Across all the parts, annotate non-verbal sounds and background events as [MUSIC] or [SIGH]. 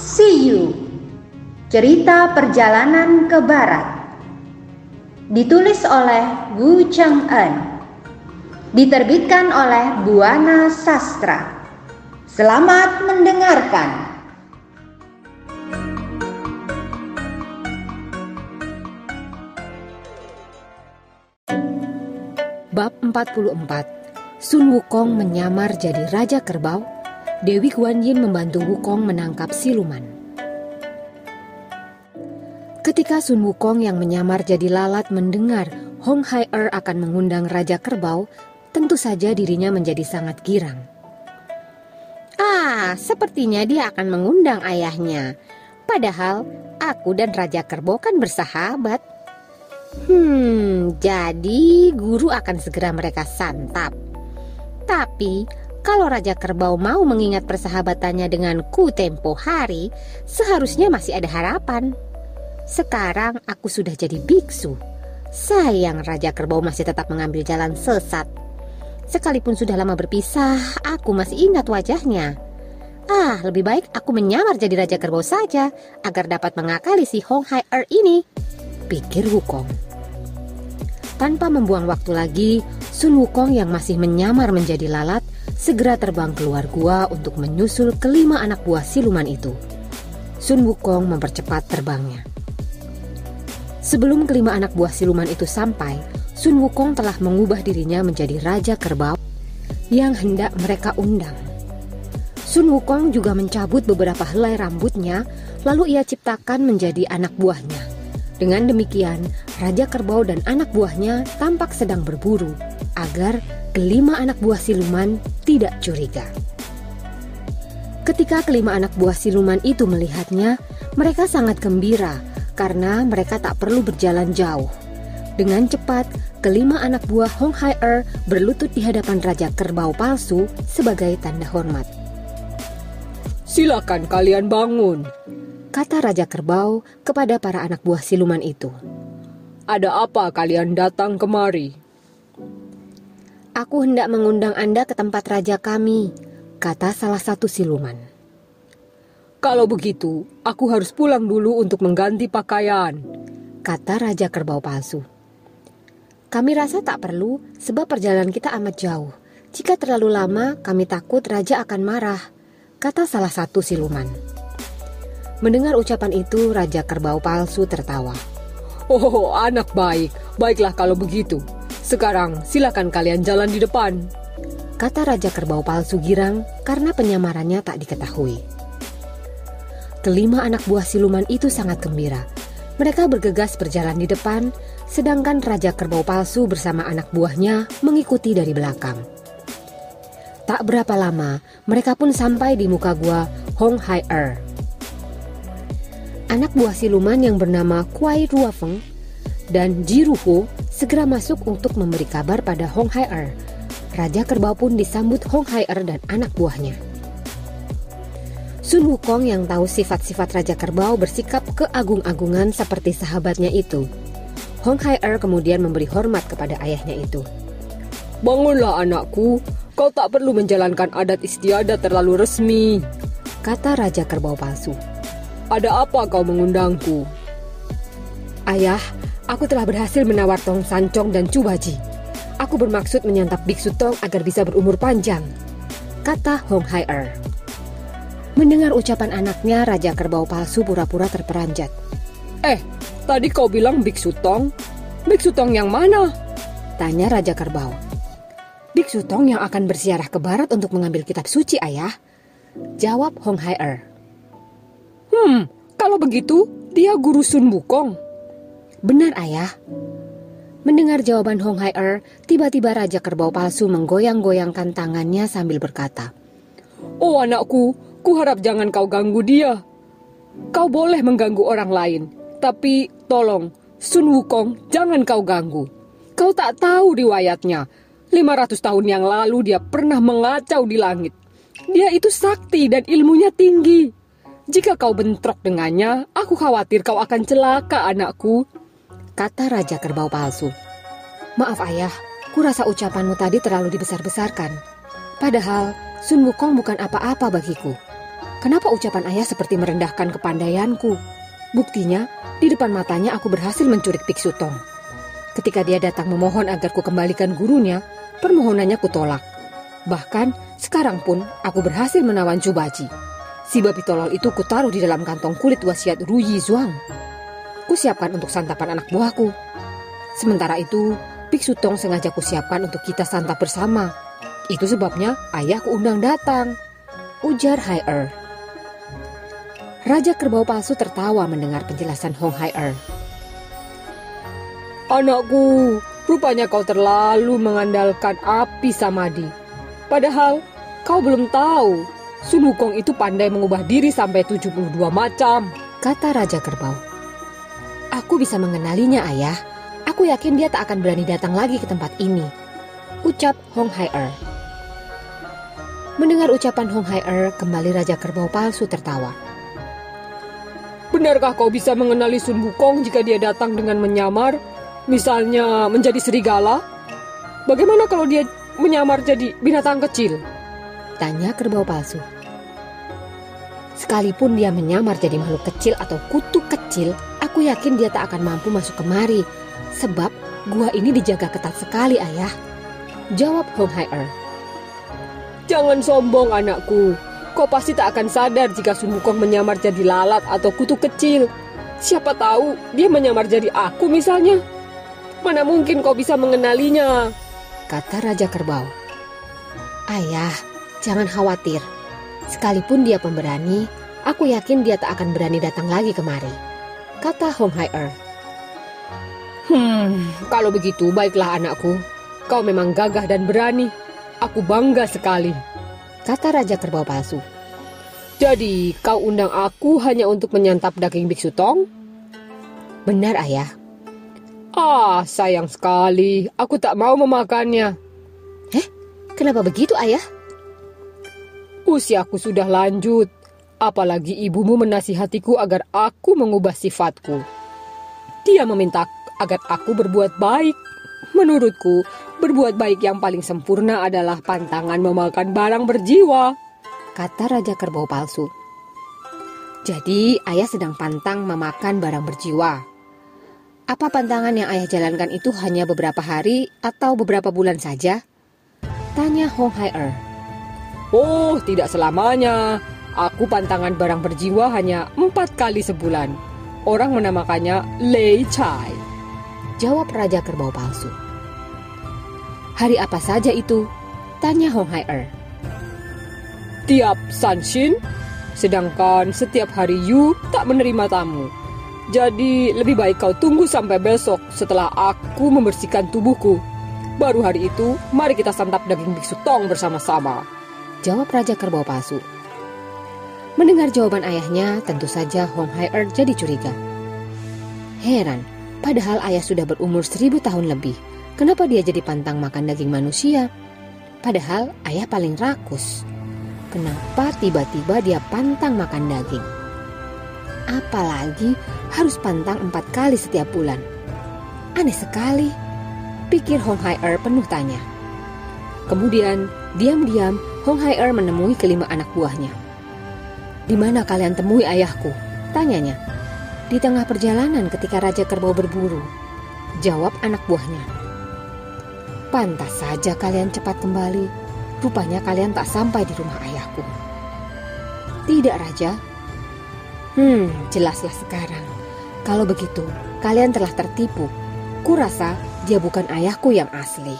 See You. Cerita Perjalanan ke Barat. Ditulis oleh Wu Cheng En Diterbitkan oleh Buana Sastra. Selamat mendengarkan. Bab 44 Sun Wukong menyamar jadi Raja Kerbau Dewi Guan Yin membantu Wukong menangkap siluman. Ketika Sun Wukong yang menyamar jadi lalat mendengar Hong Hai Er akan mengundang Raja Kerbau, tentu saja dirinya menjadi sangat girang. Ah, sepertinya dia akan mengundang ayahnya. Padahal aku dan Raja Kerbau kan bersahabat. Hmm, jadi guru akan segera mereka santap. Tapi kalau Raja Kerbau mau mengingat persahabatannya denganku tempo hari, seharusnya masih ada harapan. Sekarang aku sudah jadi biksu. Sayang Raja Kerbau masih tetap mengambil jalan sesat. Sekalipun sudah lama berpisah, aku masih ingat wajahnya. Ah, lebih baik aku menyamar jadi Raja Kerbau saja agar dapat mengakali si Hong Hai Er ini, pikir Wukong. Tanpa membuang waktu lagi, Sun Wukong yang masih menyamar menjadi lalat segera terbang keluar gua untuk menyusul kelima anak buah siluman itu. Sun Wukong mempercepat terbangnya. Sebelum kelima anak buah siluman itu sampai, Sun Wukong telah mengubah dirinya menjadi raja kerbau yang hendak mereka undang. Sun Wukong juga mencabut beberapa helai rambutnya, lalu ia ciptakan menjadi anak buahnya. Dengan demikian, Raja Kerbau dan anak buahnya tampak sedang berburu agar kelima anak buah siluman tidak curiga. Ketika kelima anak buah siluman itu melihatnya, mereka sangat gembira karena mereka tak perlu berjalan jauh. Dengan cepat, kelima anak buah Hong Hai Er berlutut di hadapan Raja Kerbau palsu sebagai tanda hormat. Silakan kalian bangun, kata Raja Kerbau kepada para anak buah siluman itu. Ada apa kalian datang kemari? Aku hendak mengundang Anda ke tempat raja kami, kata salah satu siluman. Kalau begitu, aku harus pulang dulu untuk mengganti pakaian, kata Raja Kerbau palsu. Kami rasa tak perlu, sebab perjalanan kita amat jauh. Jika terlalu lama, kami takut raja akan marah, kata salah satu siluman. Mendengar ucapan itu, Raja Kerbau palsu tertawa. Oh, anak baik. Baiklah kalau begitu. Sekarang silakan kalian jalan di depan. Kata Raja Kerbau palsu girang karena penyamarannya tak diketahui. Kelima anak buah siluman itu sangat gembira. Mereka bergegas berjalan di depan, sedangkan Raja Kerbau palsu bersama anak buahnya mengikuti dari belakang. Tak berapa lama, mereka pun sampai di muka gua Hong Hai Er. Anak buah siluman yang bernama Kuai Ruafeng dan Jiruho segera masuk untuk memberi kabar pada Hong Hai Er. Raja Kerbau pun disambut Hong Hai Er dan anak buahnya. Sun Wukong yang tahu sifat-sifat Raja Kerbau bersikap keagung-agungan seperti sahabatnya itu. Hong Hai Er kemudian memberi hormat kepada ayahnya itu. Bangunlah anakku, kau tak perlu menjalankan adat istiadat terlalu resmi, kata Raja Kerbau palsu. Ada apa kau mengundangku? Ayah, Aku telah berhasil menawar Tong Sancong dan Cubaji. Aku bermaksud menyantap Biksu Tong agar bisa berumur panjang, kata Hong Hai Er. Mendengar ucapan anaknya, Raja Kerbau palsu pura-pura terperanjat. Eh, tadi kau bilang Biksu Tong? Biksu Tong yang mana? Tanya Raja Kerbau. Biksu Tong yang akan bersiarah ke barat untuk mengambil kitab suci, ayah. Jawab Hong Hai Er. Hmm, kalau begitu, dia guru Sun Wukong. Benar ayah. Mendengar jawaban Hong Hai Er, tiba-tiba Raja Kerbau Palsu menggoyang-goyangkan tangannya sambil berkata, Oh anakku, ku harap jangan kau ganggu dia. Kau boleh mengganggu orang lain, tapi tolong, Sun Wukong jangan kau ganggu. Kau tak tahu riwayatnya. 500 tahun yang lalu dia pernah mengacau di langit. Dia itu sakti dan ilmunya tinggi. Jika kau bentrok dengannya, aku khawatir kau akan celaka anakku kata Raja Kerbau Palsu. Maaf ayah, kurasa ucapanmu tadi terlalu dibesar-besarkan. Padahal Sun Wukong bukan apa-apa bagiku. Kenapa ucapan ayah seperti merendahkan kepandaianku? Buktinya, di depan matanya aku berhasil mencurik Biksu Tong. Ketika dia datang memohon agar ku kembalikan gurunya, permohonannya kutolak. Bahkan, sekarang pun aku berhasil menawan Cubaji. Si babi tolol itu kutaruh di dalam kantong kulit wasiat Ruyi Zuang. Kusiapkan untuk santapan anak buahku. Sementara itu, Biksu Tong sengaja kusiapkan untuk kita santap bersama. Itu sebabnya ayahku undang datang. Ujar Hai Er. Raja Kerbau Palsu tertawa mendengar penjelasan Hong Hai Er. Anakku, rupanya kau terlalu mengandalkan api samadi. Padahal kau belum tahu Sun Wukong itu pandai mengubah diri sampai 72 macam, kata Raja Kerbau. Aku bisa mengenalinya, ayah. Aku yakin dia tak akan berani datang lagi ke tempat ini. Ucap Hong Hai Er. Mendengar ucapan Hong Hai Er, kembali Raja Kerbau palsu tertawa. Benarkah kau bisa mengenali Sun Wukong jika dia datang dengan menyamar? Misalnya menjadi serigala? Bagaimana kalau dia menyamar jadi binatang kecil? Tanya kerbau palsu. Sekalipun dia menyamar jadi makhluk kecil atau kutu kecil, aku yakin dia tak akan mampu masuk kemari. Sebab gua ini dijaga ketat sekali, ayah. Jawab Hong Hai Er. Jangan sombong anakku. Kau pasti tak akan sadar jika Sun Wukong menyamar jadi lalat atau kutu kecil. Siapa tahu dia menyamar jadi aku misalnya. Mana mungkin kau bisa mengenalinya? Kata Raja Kerbau. Ayah, Jangan khawatir. Sekalipun dia pemberani, aku yakin dia tak akan berani datang lagi kemari. Kata Hong Hai Er. Hmm, kalau begitu baiklah anakku. Kau memang gagah dan berani. Aku bangga sekali. Kata Raja Kerbau Palsu. Jadi, kau undang aku hanya untuk menyantap daging biksu tong? Benar, ayah. Ah, sayang sekali. Aku tak mau memakannya. Eh, kenapa begitu, ayah? Usiaku sudah lanjut, apalagi ibumu menasihatiku agar aku mengubah sifatku. Dia meminta agar aku berbuat baik. Menurutku, berbuat baik yang paling sempurna adalah pantangan memakan barang berjiwa, kata Raja Kerbau Palsu. Jadi, ayah sedang pantang memakan barang berjiwa. Apa pantangan yang ayah jalankan itu hanya beberapa hari atau beberapa bulan saja? Tanya Hong Hai Er. Oh, tidak selamanya. Aku pantangan barang berjiwa hanya empat kali sebulan. Orang menamakannya Lei Chai. Jawab Raja Kerbau Palsu. Hari apa saja itu? Tanya Hong Hai Er. Tiap Sanshin, sedangkan setiap hari Yu tak menerima tamu. Jadi lebih baik kau tunggu sampai besok setelah aku membersihkan tubuhku. Baru hari itu, mari kita santap daging biksu tong bersama-sama. Jawab Raja Kerbau Palsu. Mendengar jawaban ayahnya, tentu saja Hong Hai Er jadi curiga. Heran, padahal ayah sudah berumur seribu tahun lebih. Kenapa dia jadi pantang makan daging manusia? Padahal ayah paling rakus. Kenapa tiba-tiba dia pantang makan daging? Apalagi harus pantang empat kali setiap bulan. Aneh sekali, pikir Hong Hai Er penuh tanya. Kemudian, diam-diam Hong Hai Er menemui kelima anak buahnya. Di mana kalian temui ayahku? Tanyanya. Di tengah perjalanan ketika Raja Kerbau berburu. Jawab anak buahnya. Pantas saja kalian cepat kembali. Rupanya kalian tak sampai di rumah ayahku. Tidak, Raja. Hmm, jelaslah sekarang. Kalau begitu, kalian telah tertipu. Kurasa dia bukan ayahku yang asli.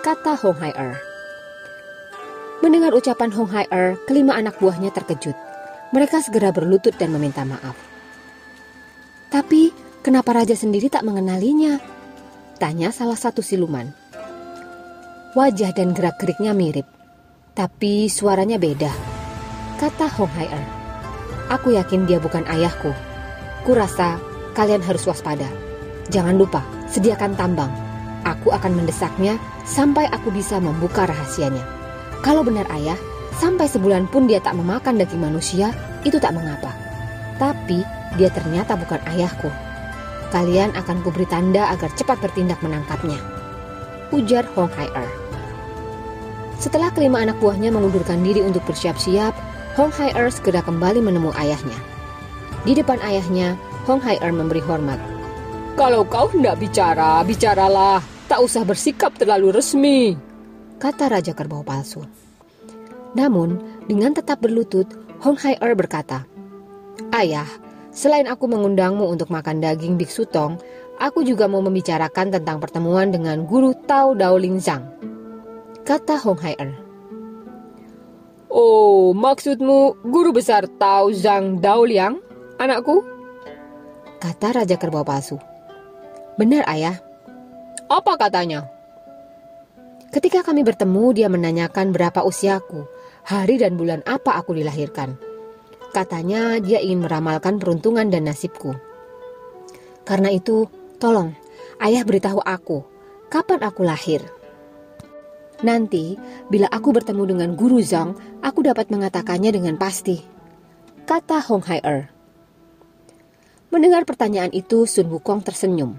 Kata Hong Hai Er. Mendengar ucapan Hong Hai Er, kelima anak buahnya terkejut. Mereka segera berlutut dan meminta maaf. Tapi, kenapa raja sendiri tak mengenalinya? Tanya salah satu siluman. Wajah dan gerak-geriknya mirip, tapi suaranya beda. Kata Hong Hai Er. Aku yakin dia bukan ayahku. Kurasa kalian harus waspada. Jangan lupa, sediakan tambang. Aku akan mendesaknya sampai aku bisa membuka rahasianya. Kalau benar ayah, sampai sebulan pun dia tak memakan daging manusia, itu tak mengapa. Tapi dia ternyata bukan ayahku. Kalian akan kuberi tanda agar cepat bertindak menangkapnya. Ujar Hong Hai Er. Setelah kelima anak buahnya mengundurkan diri untuk bersiap-siap, Hong Hai-er segera kembali menemui ayahnya. Di depan ayahnya, Hong Hai-er memberi hormat. Kalau kau hendak bicara, bicaralah. Tak usah bersikap terlalu resmi. Kata Raja Kerbau Palsu. Namun, dengan tetap berlutut, Hong Hai-er berkata, Ayah, selain aku mengundangmu untuk makan daging biksu tong, aku juga mau membicarakan tentang pertemuan dengan guru Tao Dao Ling Zhang. Kata Hong Hai-er. Oh, maksudmu guru besar Tao Zhang Daoliang, anakku? Kata Raja Kerbau Palsu. Benar, Ayah. Apa katanya? Ketika kami bertemu, dia menanyakan berapa usiaku, hari dan bulan apa aku dilahirkan. Katanya dia ingin meramalkan peruntungan dan nasibku. Karena itu, tolong, ayah beritahu aku, kapan aku lahir. Nanti, bila aku bertemu dengan Guru Zhang, aku dapat mengatakannya dengan pasti. Kata Hong Hai-er. Mendengar pertanyaan itu, Sun Wukong tersenyum.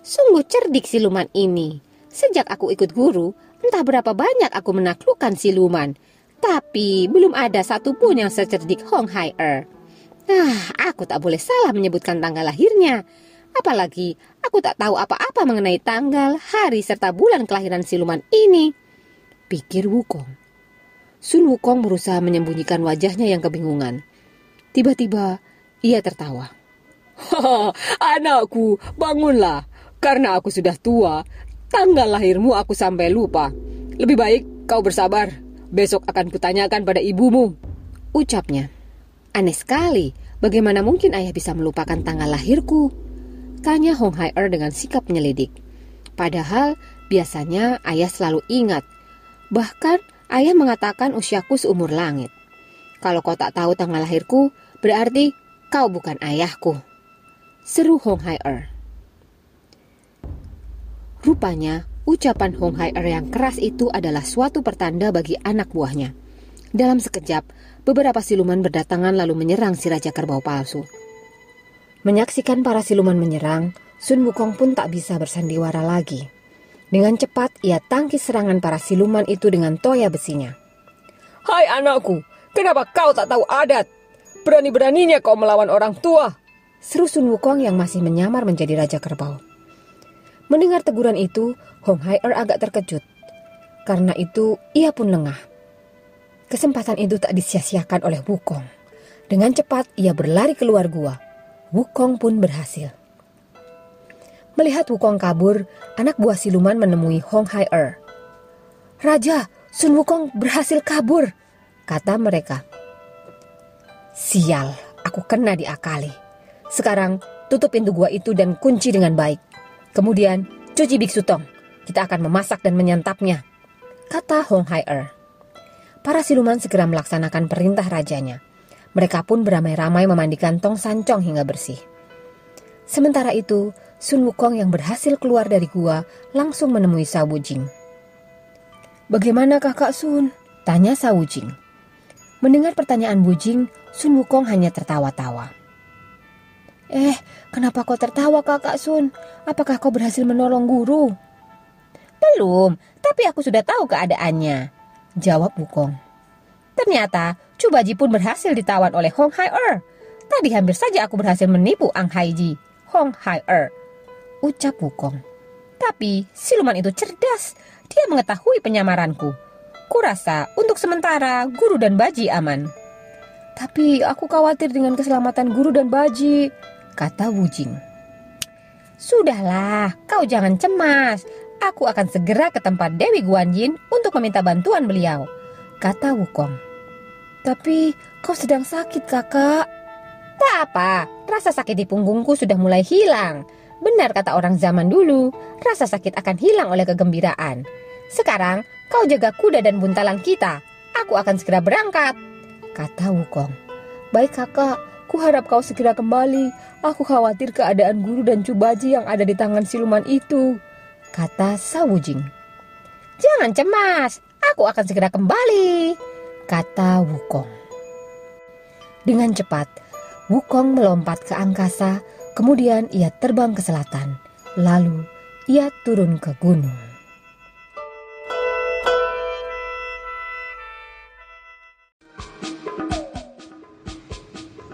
Sungguh cerdik siluman ini. Sejak aku ikut guru, entah berapa banyak aku menaklukkan siluman. Tapi belum ada satupun yang secerdik Hong Hai-er. Ah, aku tak boleh salah menyebutkan tanggal lahirnya. Apalagi aku tak tahu apa-apa mengenai tanggal, hari, serta bulan kelahiran siluman ini. Pikir Wukong. Sun Wukong berusaha menyembunyikan wajahnya yang kebingungan. Tiba-tiba ia tertawa. [LAUGHS] Anakku, bangunlah. Karena aku sudah tua, tanggal lahirmu aku sampai lupa. Lebih baik kau bersabar. Besok akan kutanyakan pada ibumu. Ucapnya. Aneh sekali, bagaimana mungkin ayah bisa melupakan tanggal lahirku? Tanya Hong Hai-er dengan sikap menyelidik. Padahal biasanya ayah selalu ingat. Bahkan ayah mengatakan usiaku seumur langit. Kalau kau tak tahu tanggal lahirku, berarti kau bukan ayahku. Seru Hong Hai-er. Rupanya, ucapan Hong Hai-er yang keras itu adalah suatu pertanda bagi anak buahnya. Dalam sekejap, beberapa siluman berdatangan lalu menyerang si Raja Kerbau Palsu. Menyaksikan para siluman menyerang, Sun Wukong pun tak bisa bersandiwara lagi. Dengan cepat, ia tangkis serangan para siluman itu dengan toya besinya. Hai anakku, kenapa kau tak tahu adat? Berani-beraninya kau melawan orang tua. Seru Sun Wukong yang masih menyamar menjadi Raja Kerbau. Mendengar teguran itu, Hong Hai-er agak terkejut. Karena itu, ia pun lengah. Kesempatan itu tak disia-siakan oleh Wukong. Dengan cepat, ia berlari keluar gua. Wukong pun berhasil. Melihat Wukong kabur, anak buah siluman menemui Hong Hai-er. Raja, Sun Wukong berhasil kabur, kata mereka. Sial, aku kena diakali. Sekarang tutup pintu gua itu dan kunci dengan baik. Kemudian cuci biksu tong. Kita akan memasak dan menyantapnya, kata Hong Hai-er. Para siluman segera melaksanakan perintah rajanya. Mereka pun beramai-ramai memandikan Tong Sancong hingga bersih. Sementara itu, Sun Wukong yang berhasil keluar dari gua langsung menemui Sa Wujing. Bagaimana kakak Sun? Tanya Sa Wujing. Mendengar pertanyaan Wujing, Sun Wukong hanya tertawa-tawa. Eh, kenapa kau tertawa kakak Sun? Apakah kau berhasil menolong guru? Belum, tapi aku sudah tahu keadaannya. Jawab Wukong. Ternyata Cubaji pun berhasil ditawan oleh Hong Hai-er. Tadi hampir saja aku berhasil menipu Ang Haiji, Hong Hai-er. Ucap Wukong. Tapi siluman itu cerdas. Dia mengetahui penyamaranku. Kurasa untuk sementara guru dan Baji aman. Tapi aku khawatir dengan keselamatan guru dan Baji, kata Wujing. Sudahlah, kau jangan cemas. Aku akan segera ke tempat Dewi Guanjin untuk meminta bantuan beliau, kata Wukong. Tapi kau sedang sakit kakak. Tak apa, rasa sakit di punggungku sudah mulai hilang. Benar kata orang zaman dulu, rasa sakit akan hilang oleh kegembiraan. Sekarang kau jaga kuda dan buntalan kita. Aku akan segera berangkat, kata Wukong. Baik kakak, ku harap kau segera kembali. Aku khawatir keadaan guru dan Cubaji yang ada di tangan siluman itu, kata Sawujing. Jangan cemas, aku akan segera kembali, kata Wukong. Dengan cepat, Wukong melompat ke angkasa, kemudian ia terbang ke selatan. Lalu ia turun ke gunung.